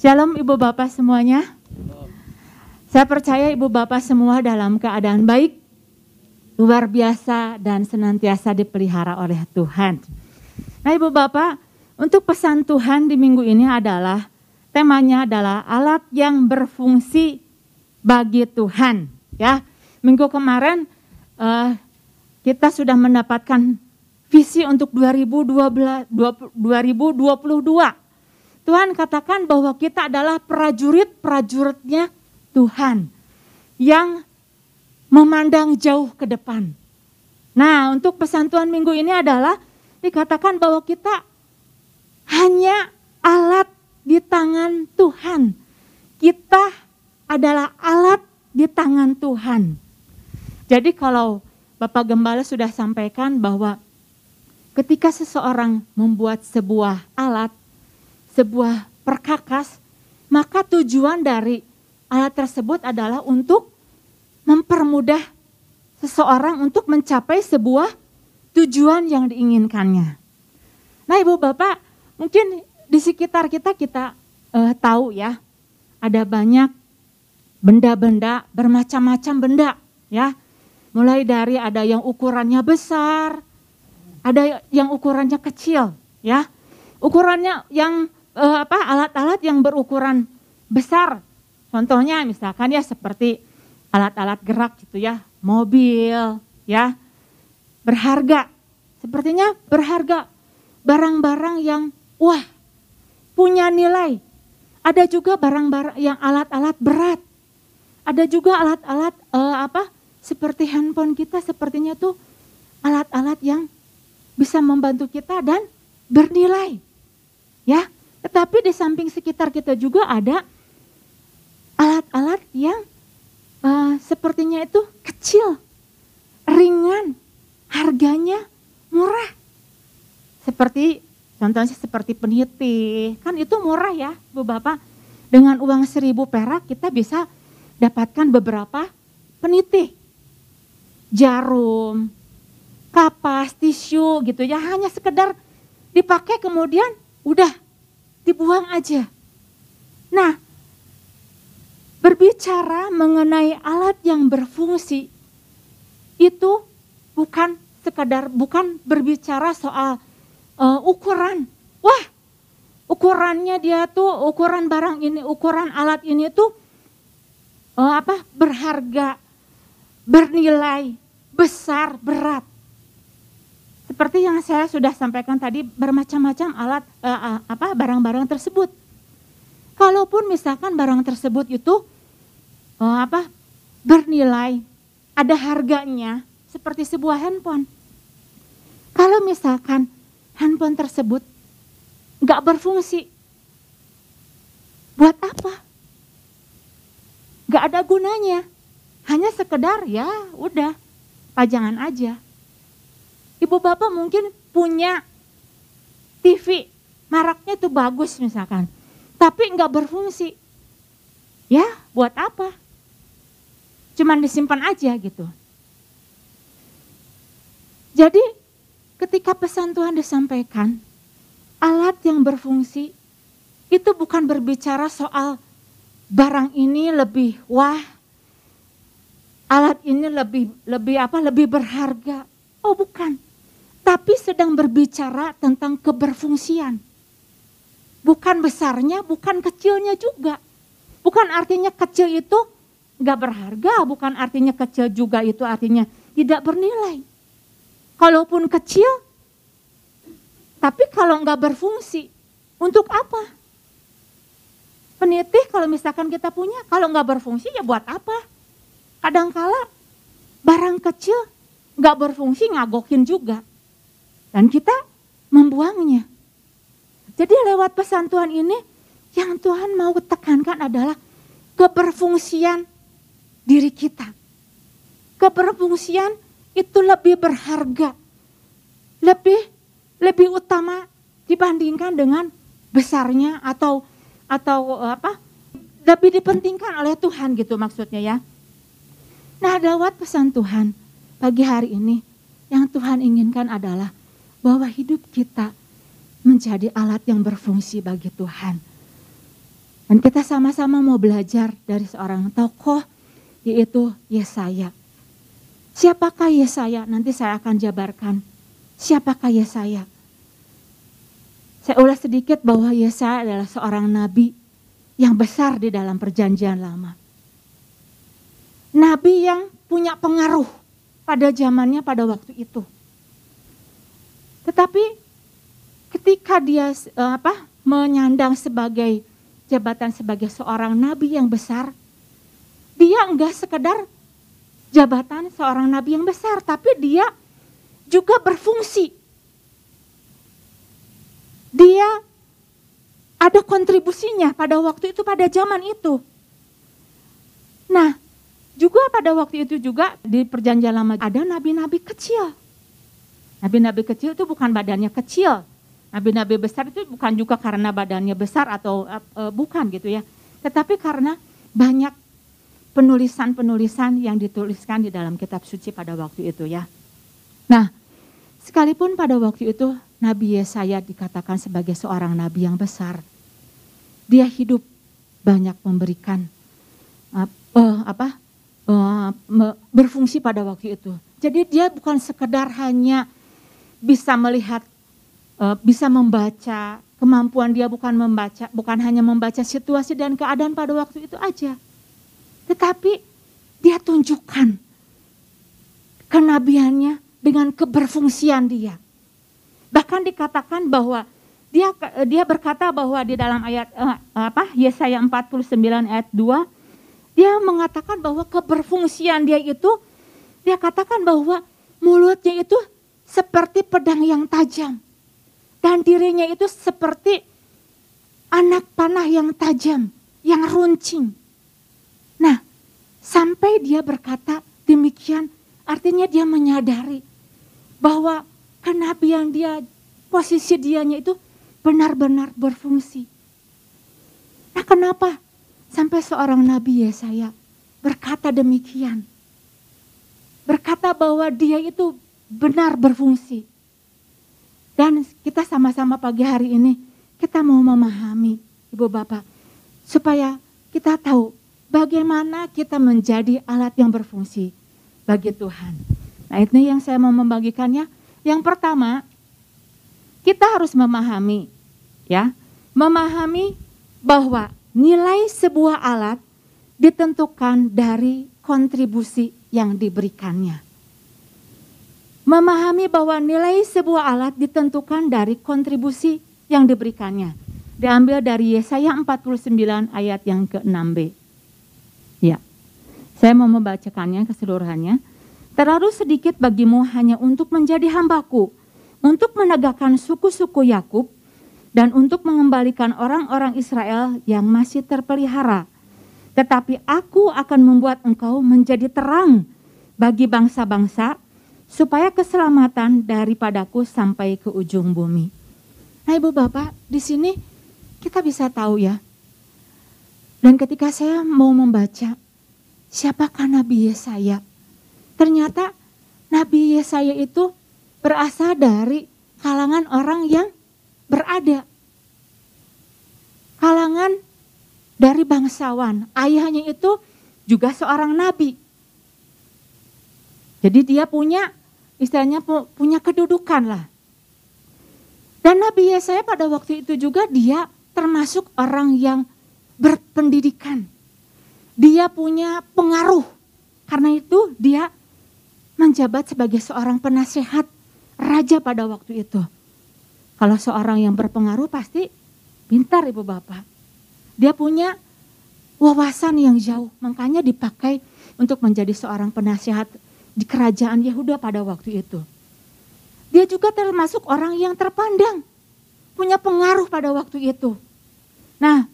Shalom Ibu Bapak semuanya. Saya percaya Ibu Bapak semua dalam keadaan baik, luar biasa dan senantiasa dipelihara oleh Tuhan. Nah Ibu Bapak, untuk pesan Tuhan di minggu ini adalah temanya adalah alat yang berfungsi bagi Tuhan. Ya, minggu kemarin uh, kita sudah mendapatkan visi untuk 2012, 2022 Tuhan katakan bahwa kita adalah prajurit-prajuritnya Tuhan yang memandang jauh ke depan. Nah, untuk pesan Tuhan minggu ini adalah dikatakan bahwa kita hanya alat di tangan Tuhan. Kita adalah alat di tangan Tuhan. Jadi kalau Bapak Gembala sudah sampaikan bahwa ketika seseorang membuat sebuah alat, sebuah perkakas, maka tujuan dari alat tersebut adalah untuk mempermudah seseorang untuk mencapai sebuah tujuan yang diinginkannya. Nah, Ibu Bapak, mungkin di sekitar kita kita uh, tahu ya, ada banyak benda-benda bermacam-macam benda, ya. Mulai dari ada yang ukurannya besar, ada yang ukurannya kecil, ya. Ukurannya yang uh, apa alat-alat yang berukuran besar. Contohnya misalkan ya seperti alat-alat gerak gitu ya, mobil ya. Berharga. Sepertinya berharga. Barang-barang yang wah punya nilai. Ada juga barang-barang yang alat-alat berat. Ada juga alat-alat uh, apa? Seperti handphone kita sepertinya tuh alat-alat yang bisa membantu kita dan bernilai. Ya, tetapi di samping sekitar kita juga ada alat-alat yang uh, sepertinya itu kecil, ringan, harganya murah. Seperti contohnya seperti peniti, kan itu murah ya Bu Bapak. Dengan uang seribu perak kita bisa dapatkan beberapa peniti. Jarum, kapas, tisu gitu ya hanya sekedar dipakai kemudian udah dibuang aja. Nah, berbicara mengenai alat yang berfungsi itu bukan sekadar bukan berbicara soal uh, ukuran. Wah, ukurannya dia tuh ukuran barang ini, ukuran alat ini tuh uh, apa? berharga, bernilai, besar, berat. Seperti yang saya sudah sampaikan tadi bermacam-macam alat uh, uh, apa barang-barang tersebut. Kalaupun misalkan barang tersebut itu uh, apa bernilai, ada harganya seperti sebuah handphone. Kalau misalkan handphone tersebut nggak berfungsi, buat apa? Nggak ada gunanya, hanya sekedar ya udah pajangan aja ibu bapak mungkin punya TV, maraknya itu bagus misalkan, tapi nggak berfungsi. Ya, buat apa? Cuman disimpan aja gitu. Jadi ketika pesan Tuhan disampaikan, alat yang berfungsi itu bukan berbicara soal barang ini lebih wah, alat ini lebih lebih apa? lebih berharga. Oh, bukan tapi sedang berbicara tentang keberfungsian. Bukan besarnya, bukan kecilnya juga. Bukan artinya kecil itu nggak berharga, bukan artinya kecil juga itu artinya tidak bernilai. Kalaupun kecil, tapi kalau nggak berfungsi, untuk apa? Penitih kalau misalkan kita punya, kalau nggak berfungsi ya buat apa? Kadangkala barang kecil nggak berfungsi ngagokin juga dan kita membuangnya. Jadi lewat pesan Tuhan ini yang Tuhan mau tekankan adalah keberfungsian diri kita. Keberfungsian itu lebih berharga, lebih lebih utama dibandingkan dengan besarnya atau atau apa lebih dipentingkan oleh Tuhan gitu maksudnya ya. Nah lewat pesan Tuhan pagi hari ini yang Tuhan inginkan adalah bahwa hidup kita menjadi alat yang berfungsi bagi Tuhan. Dan kita sama-sama mau belajar dari seorang tokoh yaitu Yesaya. Siapakah Yesaya? Nanti saya akan jabarkan. Siapakah Yesaya? Saya ulas sedikit bahwa Yesaya adalah seorang nabi yang besar di dalam perjanjian lama. Nabi yang punya pengaruh pada zamannya pada waktu itu. Tetapi ketika dia eh, apa menyandang sebagai jabatan sebagai seorang nabi yang besar, dia enggak sekedar jabatan seorang nabi yang besar, tapi dia juga berfungsi. Dia ada kontribusinya pada waktu itu, pada zaman itu. Nah, juga pada waktu itu juga di perjanjian lama ada nabi-nabi kecil. Nabi-nabi kecil itu bukan badannya kecil, Nabi-nabi besar itu bukan juga karena badannya besar atau uh, bukan gitu ya. Tetapi karena banyak penulisan-penulisan yang dituliskan di dalam kitab suci pada waktu itu ya. Nah, sekalipun pada waktu itu Nabi Yesaya dikatakan sebagai seorang nabi yang besar. Dia hidup banyak memberikan uh, apa? Berfungsi pada waktu itu. Jadi dia bukan sekedar hanya bisa melihat bisa membaca, kemampuan dia bukan membaca, bukan hanya membaca situasi dan keadaan pada waktu itu aja. Tetapi dia tunjukkan kenabiannya dengan keberfungsian dia. Bahkan dikatakan bahwa dia dia berkata bahwa di dalam ayat uh, apa Yesaya 49 ayat 2 dia mengatakan bahwa keberfungsian dia itu dia katakan bahwa mulutnya itu seperti pedang yang tajam dan dirinya itu seperti anak panah yang tajam, yang runcing. Nah, sampai dia berkata demikian, artinya dia menyadari bahwa kenabian dia, posisi dianya itu benar-benar berfungsi. Nah, kenapa sampai seorang nabi Yesaya berkata demikian? Berkata bahwa dia itu benar berfungsi. Dan kita sama-sama pagi hari ini kita mau memahami Ibu Bapak supaya kita tahu bagaimana kita menjadi alat yang berfungsi bagi Tuhan. Nah ini yang saya mau membagikannya. Yang pertama kita harus memahami ya, memahami bahwa nilai sebuah alat ditentukan dari kontribusi yang diberikannya. Memahami bahwa nilai sebuah alat ditentukan dari kontribusi yang diberikannya. Diambil dari Yesaya 49 ayat yang ke-6b. Ya, saya mau membacakannya keseluruhannya. Terlalu sedikit bagimu hanya untuk menjadi hambaku, untuk menegakkan suku-suku Yakub, dan untuk mengembalikan orang-orang Israel yang masih terpelihara. Tetapi aku akan membuat engkau menjadi terang bagi bangsa-bangsa, supaya keselamatan daripadaku sampai ke ujung bumi. Nah ibu bapak di sini kita bisa tahu ya. Dan ketika saya mau membaca siapakah Nabi Yesaya. Ternyata Nabi Yesaya itu berasal dari kalangan orang yang berada. Kalangan dari bangsawan. Ayahnya itu juga seorang nabi. Jadi dia punya istilahnya punya kedudukan lah. Dan Nabi Yesaya pada waktu itu juga dia termasuk orang yang berpendidikan. Dia punya pengaruh. Karena itu dia menjabat sebagai seorang penasehat raja pada waktu itu. Kalau seorang yang berpengaruh pasti pintar ibu bapak. Dia punya wawasan yang jauh, makanya dipakai untuk menjadi seorang penasehat di kerajaan Yehuda pada waktu itu. Dia juga termasuk orang yang terpandang, punya pengaruh pada waktu itu. Nah,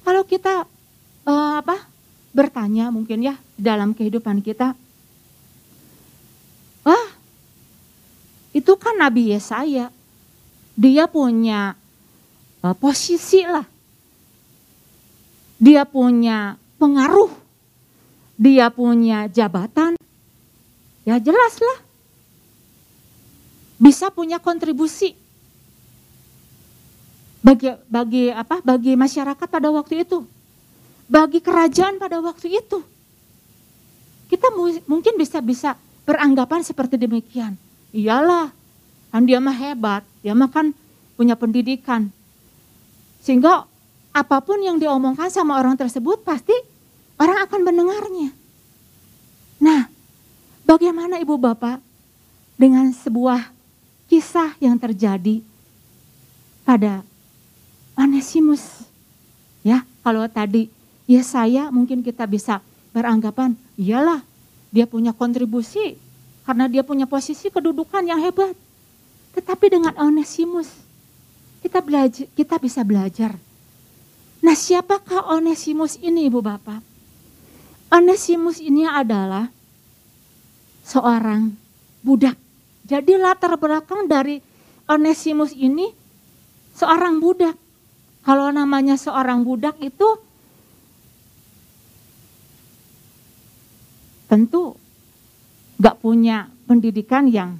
kalau kita uh, apa bertanya mungkin ya dalam kehidupan kita, wah itu kan Nabi Yesaya, dia punya uh, posisi lah, dia punya pengaruh, dia punya jabatan, Ya jelaslah. Bisa punya kontribusi. bagi bagi apa? Bagi masyarakat pada waktu itu. Bagi kerajaan pada waktu itu. Kita mungkin bisa bisa beranggapan seperti demikian. Iyalah, kan dia mah hebat, dia mah kan punya pendidikan. Sehingga apa pun yang diomongkan sama orang tersebut pasti orang akan mendengarnya. Nah, bagaimana ibu bapak dengan sebuah kisah yang terjadi pada Onesimus? Ya, kalau tadi ya saya mungkin kita bisa beranggapan, iyalah dia punya kontribusi karena dia punya posisi kedudukan yang hebat. Tetapi dengan Onesimus kita belajar kita bisa belajar. Nah, siapakah Onesimus ini Ibu Bapak? Onesimus ini adalah seorang budak. Jadi latar belakang dari Onesimus ini seorang budak. Kalau namanya seorang budak itu tentu gak punya pendidikan yang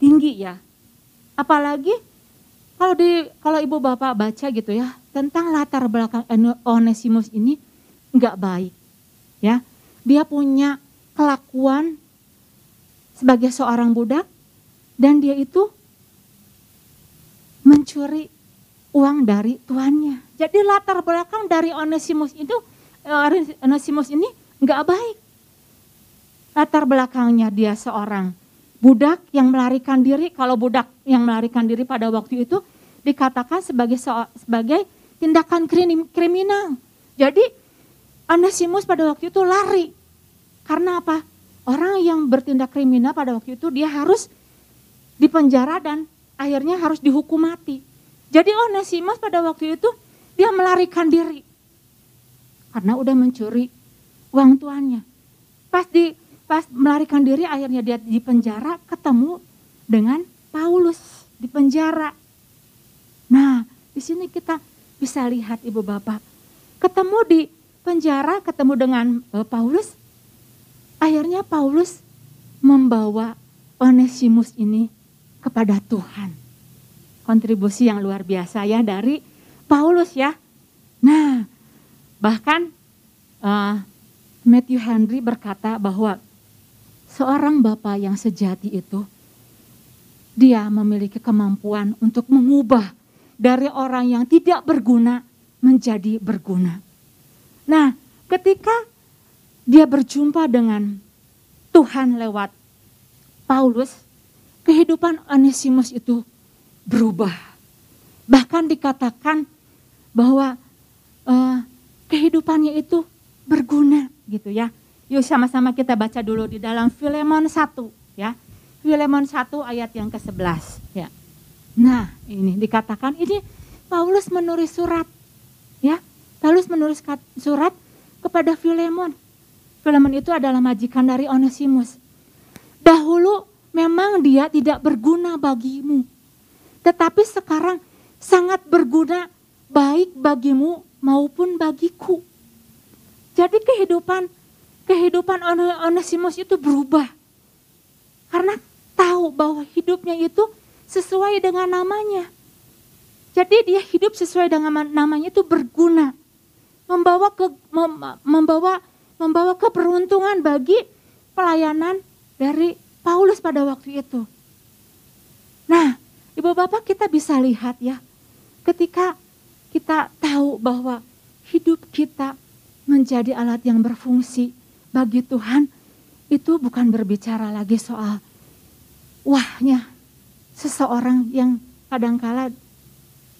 tinggi ya. Apalagi kalau di kalau ibu bapak baca gitu ya tentang latar belakang Onesimus ini nggak baik, ya. Dia punya kelakuan sebagai seorang budak dan dia itu mencuri uang dari tuannya. Jadi latar belakang dari Onesimus itu eh, Onesimus ini nggak baik latar belakangnya dia seorang budak yang melarikan diri. Kalau budak yang melarikan diri pada waktu itu dikatakan sebagai sebagai tindakan kriminal. Jadi Onesimus pada waktu itu lari. Karena apa? Orang yang bertindak kriminal pada waktu itu dia harus dipenjara dan akhirnya harus dihukum mati. Jadi Onesimus pada waktu itu dia melarikan diri. Karena udah mencuri uang tuannya. Pas di pas melarikan diri akhirnya dia di penjara ketemu dengan Paulus di penjara. Nah, di sini kita bisa lihat Ibu Bapak. Ketemu di penjara, ketemu dengan uh, Paulus. Akhirnya Paulus membawa Onesimus ini kepada Tuhan. Kontribusi yang luar biasa ya dari Paulus ya. Nah, bahkan uh, Matthew Henry berkata bahwa seorang bapak yang sejati itu, dia memiliki kemampuan untuk mengubah dari orang yang tidak berguna menjadi berguna. Nah, ketika dia berjumpa dengan Tuhan lewat Paulus, kehidupan Onesimus itu berubah. Bahkan dikatakan bahwa uh, kehidupannya itu berguna gitu ya. Yuk sama-sama kita baca dulu di dalam Filemon 1 ya. Filemon 1 ayat yang ke-11 ya. Nah, ini dikatakan ini Paulus menulis surat ya. Paulus menulis surat kepada Filemon. Filemon itu adalah majikan dari Onesimus. Dahulu memang dia tidak berguna bagimu. Tetapi sekarang sangat berguna baik bagimu maupun bagiku. Jadi kehidupan kehidupan Onesimus itu berubah. Karena tahu bahwa hidupnya itu sesuai dengan namanya. Jadi dia hidup sesuai dengan namanya itu berguna. Membawa ke membawa membawa keberuntungan bagi pelayanan dari Paulus pada waktu itu. Nah, Ibu Bapak kita bisa lihat ya, ketika kita tahu bahwa hidup kita menjadi alat yang berfungsi, bagi Tuhan itu bukan berbicara lagi soal wahnya seseorang yang kadangkala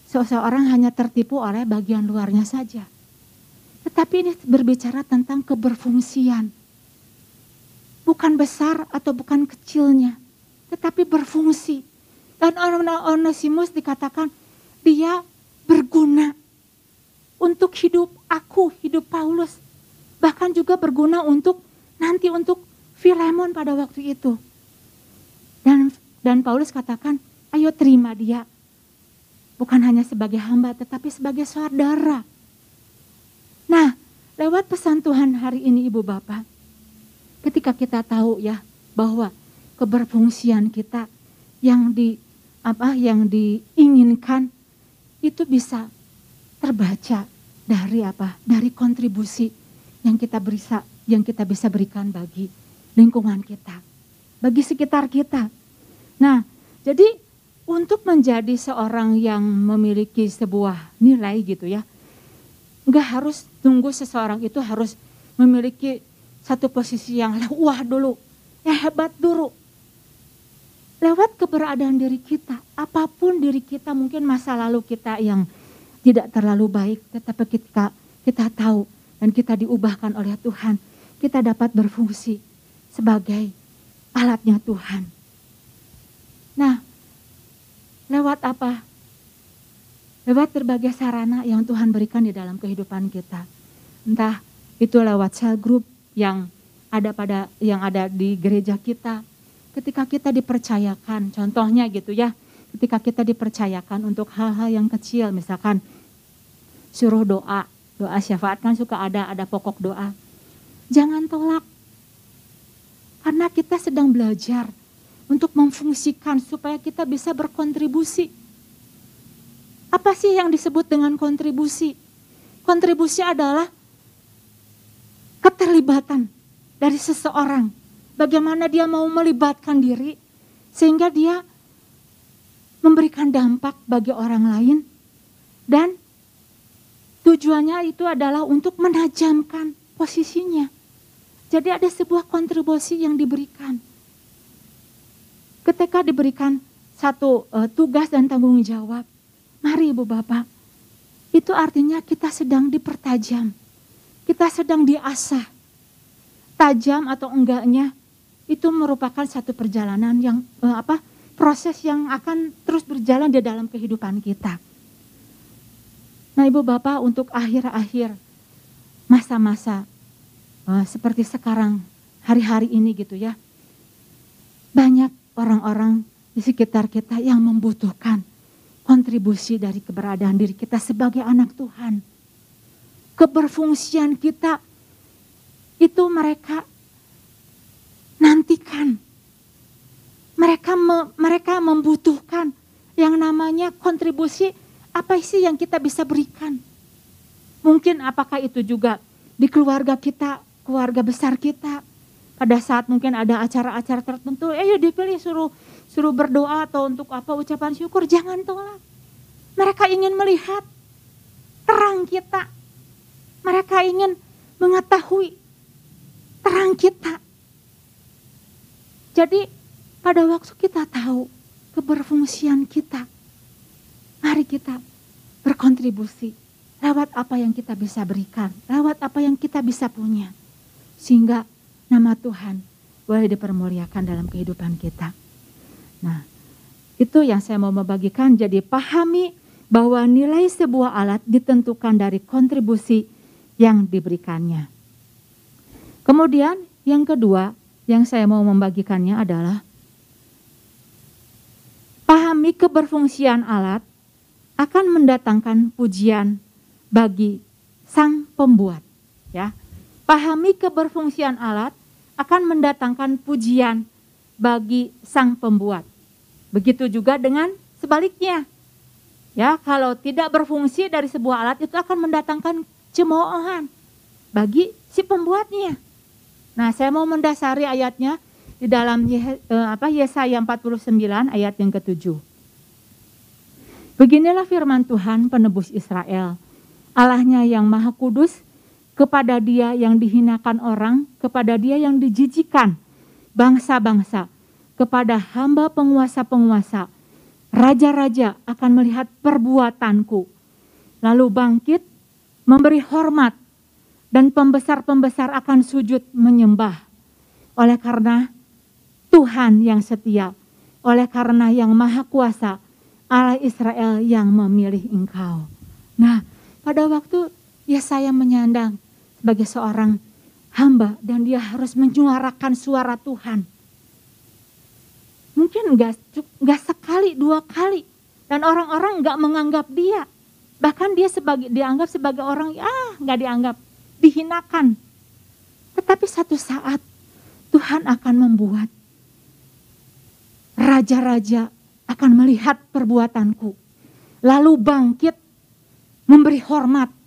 seseorang hanya tertipu oleh bagian luarnya saja. Tetapi ini berbicara tentang keberfungsian. Bukan besar atau bukan kecilnya, tetapi berfungsi. Dan Onesimus dikatakan dia berguna untuk hidup aku, hidup Paulus bahkan juga berguna untuk nanti untuk Filemon pada waktu itu. Dan dan Paulus katakan, ayo terima dia. Bukan hanya sebagai hamba tetapi sebagai saudara. Nah, lewat pesan Tuhan hari ini Ibu Bapak, ketika kita tahu ya bahwa keberfungsian kita yang di apa yang diinginkan itu bisa terbaca dari apa? Dari kontribusi yang kita bisa yang kita bisa berikan bagi lingkungan kita, bagi sekitar kita. Nah, jadi untuk menjadi seorang yang memiliki sebuah nilai gitu ya, nggak harus tunggu seseorang itu harus memiliki satu posisi yang wah dulu, yang hebat dulu. Lewat keberadaan diri kita, apa pun diri kita mungkin masa lalu kita yang tidak terlalu baik, tetapi kita kita tahu dan kita diubahkan oleh Tuhan, kita dapat berfungsi sebagai alatnya Tuhan. Nah, lewat apa? Lewat berbagai sarana yang Tuhan berikan di dalam kehidupan kita. Entah itu lewat sel group yang ada pada yang ada di gereja kita, ketika kita dipercayakan, contohnya gitu ya, ketika kita dipercayakan untuk hal-hal yang kecil, misalkan suruh doa, doa syafaat kan suka ada, ada pokok doa. Jangan tolak, karena kita sedang belajar untuk memfungsikan supaya kita bisa berkontribusi. Apa sih yang disebut dengan kontribusi? Kontribusi adalah keterlibatan dari seseorang bagaimana dia mau melibatkan diri sehingga dia memberikan dampak bagi orang lain dan tujuannya itu adalah untuk menajamkan posisinya. Jadi ada sebuah kontribusi yang diberikan. Ketika diberikan satu uh, tugas dan tanggung jawab, mari Ibu Bapak, itu artinya kita sedang dipertajam. Kita sedang diasah. Tajam atau enggaknya itu merupakan satu perjalanan yang eh, apa proses yang akan terus berjalan di dalam kehidupan kita. Nah, Ibu Bapak untuk akhir-akhir masa-masa eh, seperti sekarang hari-hari ini gitu ya. Banyak orang-orang di sekitar kita yang membutuhkan kontribusi dari keberadaan diri kita sebagai anak Tuhan. Keberfungsian kita itu mereka nantikan. Mereka me, mereka membutuhkan yang namanya kontribusi apa sih yang kita bisa berikan. Mungkin apakah itu juga di keluarga kita, keluarga besar kita. Pada saat mungkin ada acara-acara tertentu, eh yuk dipilih suruh suruh berdoa atau untuk apa ucapan syukur, jangan tolak. Mereka ingin melihat terang kita. Mereka ingin mengetahui terang kita. Jadi pada waktu kita tahu keberfungsian kita, mari kita berkontribusi lewat apa yang kita bisa berikan, lewat apa yang kita bisa punya. Sehingga nama Tuhan boleh dipermuliakan dalam kehidupan kita. Nah, itu yang saya mau membagikan. Jadi pahami bahwa nilai sebuah alat ditentukan dari kontribusi yang diberikannya. Kemudian yang kedua, yang saya mau membagikannya adalah pahami keberfungsian alat akan mendatangkan pujian bagi sang pembuat ya. Pahami keberfungsian alat akan mendatangkan pujian bagi sang pembuat. Begitu juga dengan sebaliknya. Ya, kalau tidak berfungsi dari sebuah alat itu akan mendatangkan cemoohan bagi si pembuatnya. Nah, saya mau mendasari ayatnya di dalam eh, apa Yesaya 49 ayat yang ketujuh. Beginilah firman Tuhan penebus Israel, Allahnya yang maha kudus, kepada dia yang dihinakan orang, kepada dia yang dijijikan bangsa-bangsa, kepada hamba penguasa-penguasa, raja-raja akan melihat perbuatanku, lalu bangkit, memberi hormat dan pembesar-pembesar akan sujud menyembah. Oleh karena Tuhan yang setia, oleh karena yang maha kuasa, Allah Israel yang memilih engkau. Nah, pada waktu Yesaya menyandang sebagai seorang hamba dan dia harus menyuarakan suara Tuhan. Mungkin enggak, enggak sekali, dua kali. Dan orang-orang enggak menganggap dia. Bahkan dia sebagai dianggap sebagai orang, ah enggak dianggap dihinakan. Tetapi satu saat Tuhan akan membuat raja-raja akan melihat perbuatanku. lalu bangkit memberi hormat.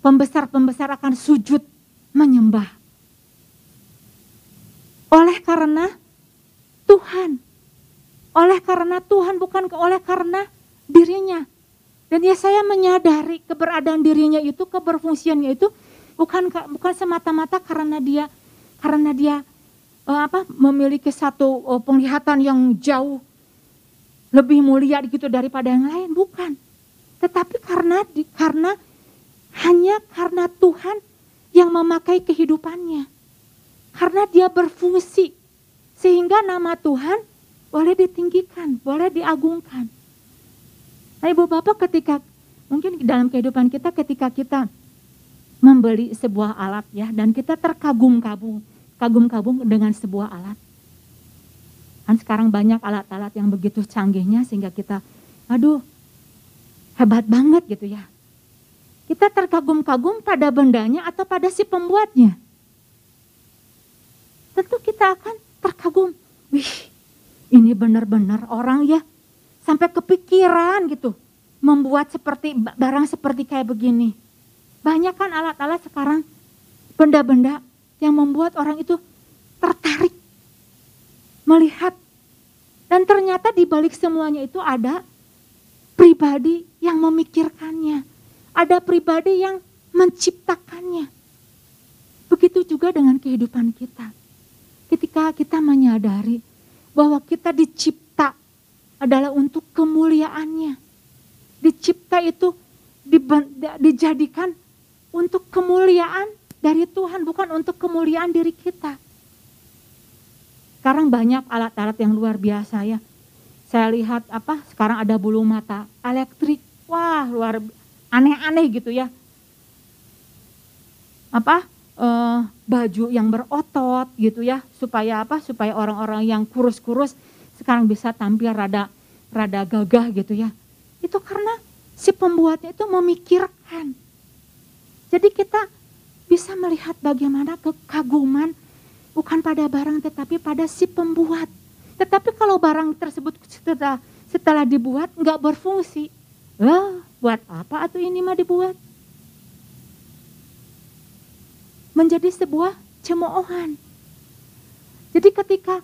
Pembesar-pembesar akan sujud menyembah. Oleh karena Tuhan. Oleh karena Tuhan bukan oleh karena dirinya. Dan ya saya menyadari keberadaan dirinya itu, keberfungsiannya itu bukan bukan semata-mata karena dia karena dia uh, apa memiliki satu uh, penglihatan yang jauh lebih mulia gitu daripada yang lain, bukan. Tetapi karena karena hanya karena Tuhan yang memakai kehidupannya. Karena dia berfungsi sehingga nama Tuhan boleh ditinggikan, boleh diagungkan. Nah, Ibu Bapak ketika mungkin dalam kehidupan kita ketika kita membeli sebuah alat ya dan kita terkagum-kagum kagum-kagum dengan sebuah alat. Kan sekarang banyak alat-alat yang begitu canggihnya sehingga kita, aduh hebat banget gitu ya. Kita terkagum-kagum pada bendanya atau pada si pembuatnya. Tentu kita akan terkagum. Wih, ini benar-benar orang ya sampai kepikiran gitu membuat seperti barang seperti kayak begini. Banyak kan alat-alat sekarang benda-benda yang membuat orang itu tertarik melihat dan ternyata di balik semuanya itu ada pribadi yang memikirkannya, ada pribadi yang menciptakannya. Begitu juga dengan kehidupan kita. Ketika kita menyadari bahwa kita dicipta adalah untuk kemuliaannya. Dicipta itu dijadikan untuk kemuliaan dari Tuhan, bukan untuk kemuliaan diri kita. Sekarang banyak alat-alat yang luar biasa ya. Saya lihat apa sekarang ada bulu mata elektrik. Wah, luar aneh-aneh gitu ya. Apa? Uh, baju yang berotot gitu ya supaya apa supaya orang-orang yang kurus-kurus sekarang bisa tampil rada rada gagah gitu ya itu karena si pembuatnya itu memikirkan jadi kita bisa melihat bagaimana kekaguman bukan pada barang tetapi pada si pembuat. Tetapi kalau barang tersebut setelah setelah dibuat nggak berfungsi, wah buat apa atau ini mah dibuat? Menjadi sebuah cemoohan. Jadi ketika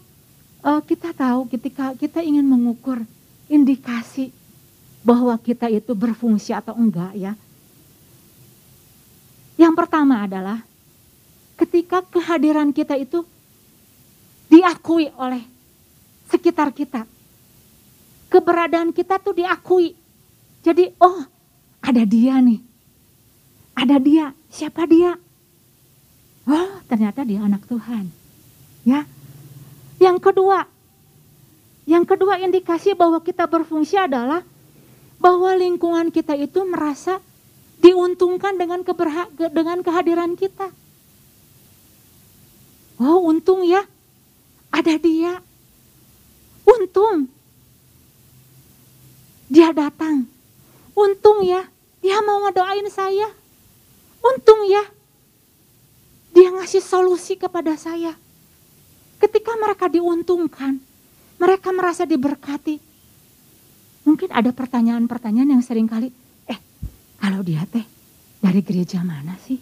uh, kita tahu, ketika kita ingin mengukur indikasi bahwa kita itu berfungsi atau enggak ya, yang pertama adalah ketika kehadiran kita itu diakui oleh sekitar kita. Keberadaan kita tuh diakui. Jadi, oh, ada dia nih. Ada dia. Siapa dia? Oh, ternyata dia anak Tuhan. Ya. Yang kedua, yang kedua indikasi bahwa kita berfungsi adalah bahwa lingkungan kita itu merasa diuntungkan dengan keberha dengan kehadiran kita. Wow, untung ya. Ada dia. Untung. Dia datang. Untung ya. Dia mau ngedoain saya. Untung ya. Dia ngasih solusi kepada saya. Ketika mereka diuntungkan, mereka merasa diberkati. Mungkin ada pertanyaan-pertanyaan yang sering kali kalau dia teh dari gereja mana sih?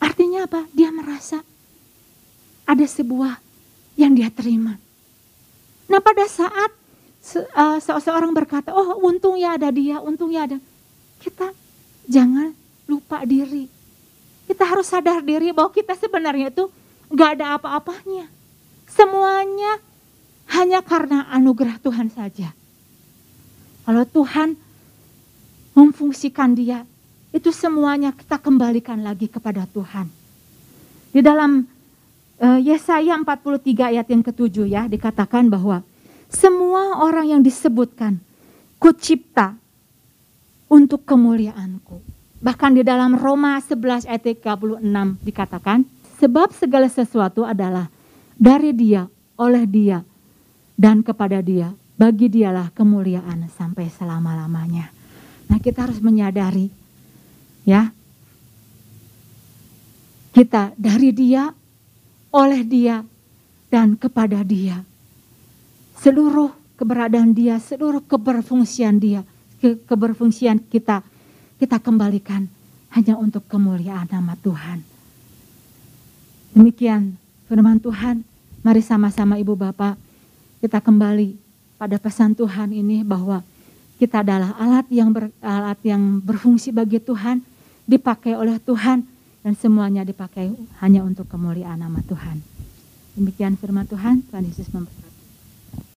Artinya apa? Dia merasa ada sebuah yang dia terima. Nah pada saat se uh, seseorang berkata, oh untung ya ada dia, untung ya ada. Kita jangan lupa diri. Kita harus sadar diri bahwa kita sebenarnya itu gak ada apa-apanya. Semuanya hanya karena anugerah Tuhan saja. Kalau Tuhan memfungsikan dia. Itu semuanya kita kembalikan lagi kepada Tuhan. Di dalam uh, Yesaya 43 ayat yang ketujuh ya dikatakan bahwa semua orang yang disebutkan kucipta untuk kemuliaanku. Bahkan di dalam Roma 11 ayat 36 dikatakan, sebab segala sesuatu adalah dari dia, oleh dia, dan kepada dia. Bagi dialah kemuliaan sampai selama-lamanya. Nah kita harus menyadari ya kita dari dia, oleh dia, dan kepada dia. Seluruh keberadaan dia, seluruh keberfungsian dia, ke keberfungsian kita, kita kembalikan hanya untuk kemuliaan nama Tuhan. Demikian firman Tuhan, mari sama-sama Ibu Bapak kita kembali pada pesan Tuhan ini bahwa kita adalah alat yang ber, alat yang berfungsi bagi Tuhan, dipakai oleh Tuhan dan semuanya dipakai hanya untuk kemuliaan nama Tuhan. Demikian firman Tuhan, Tuhan Yesus memberkati.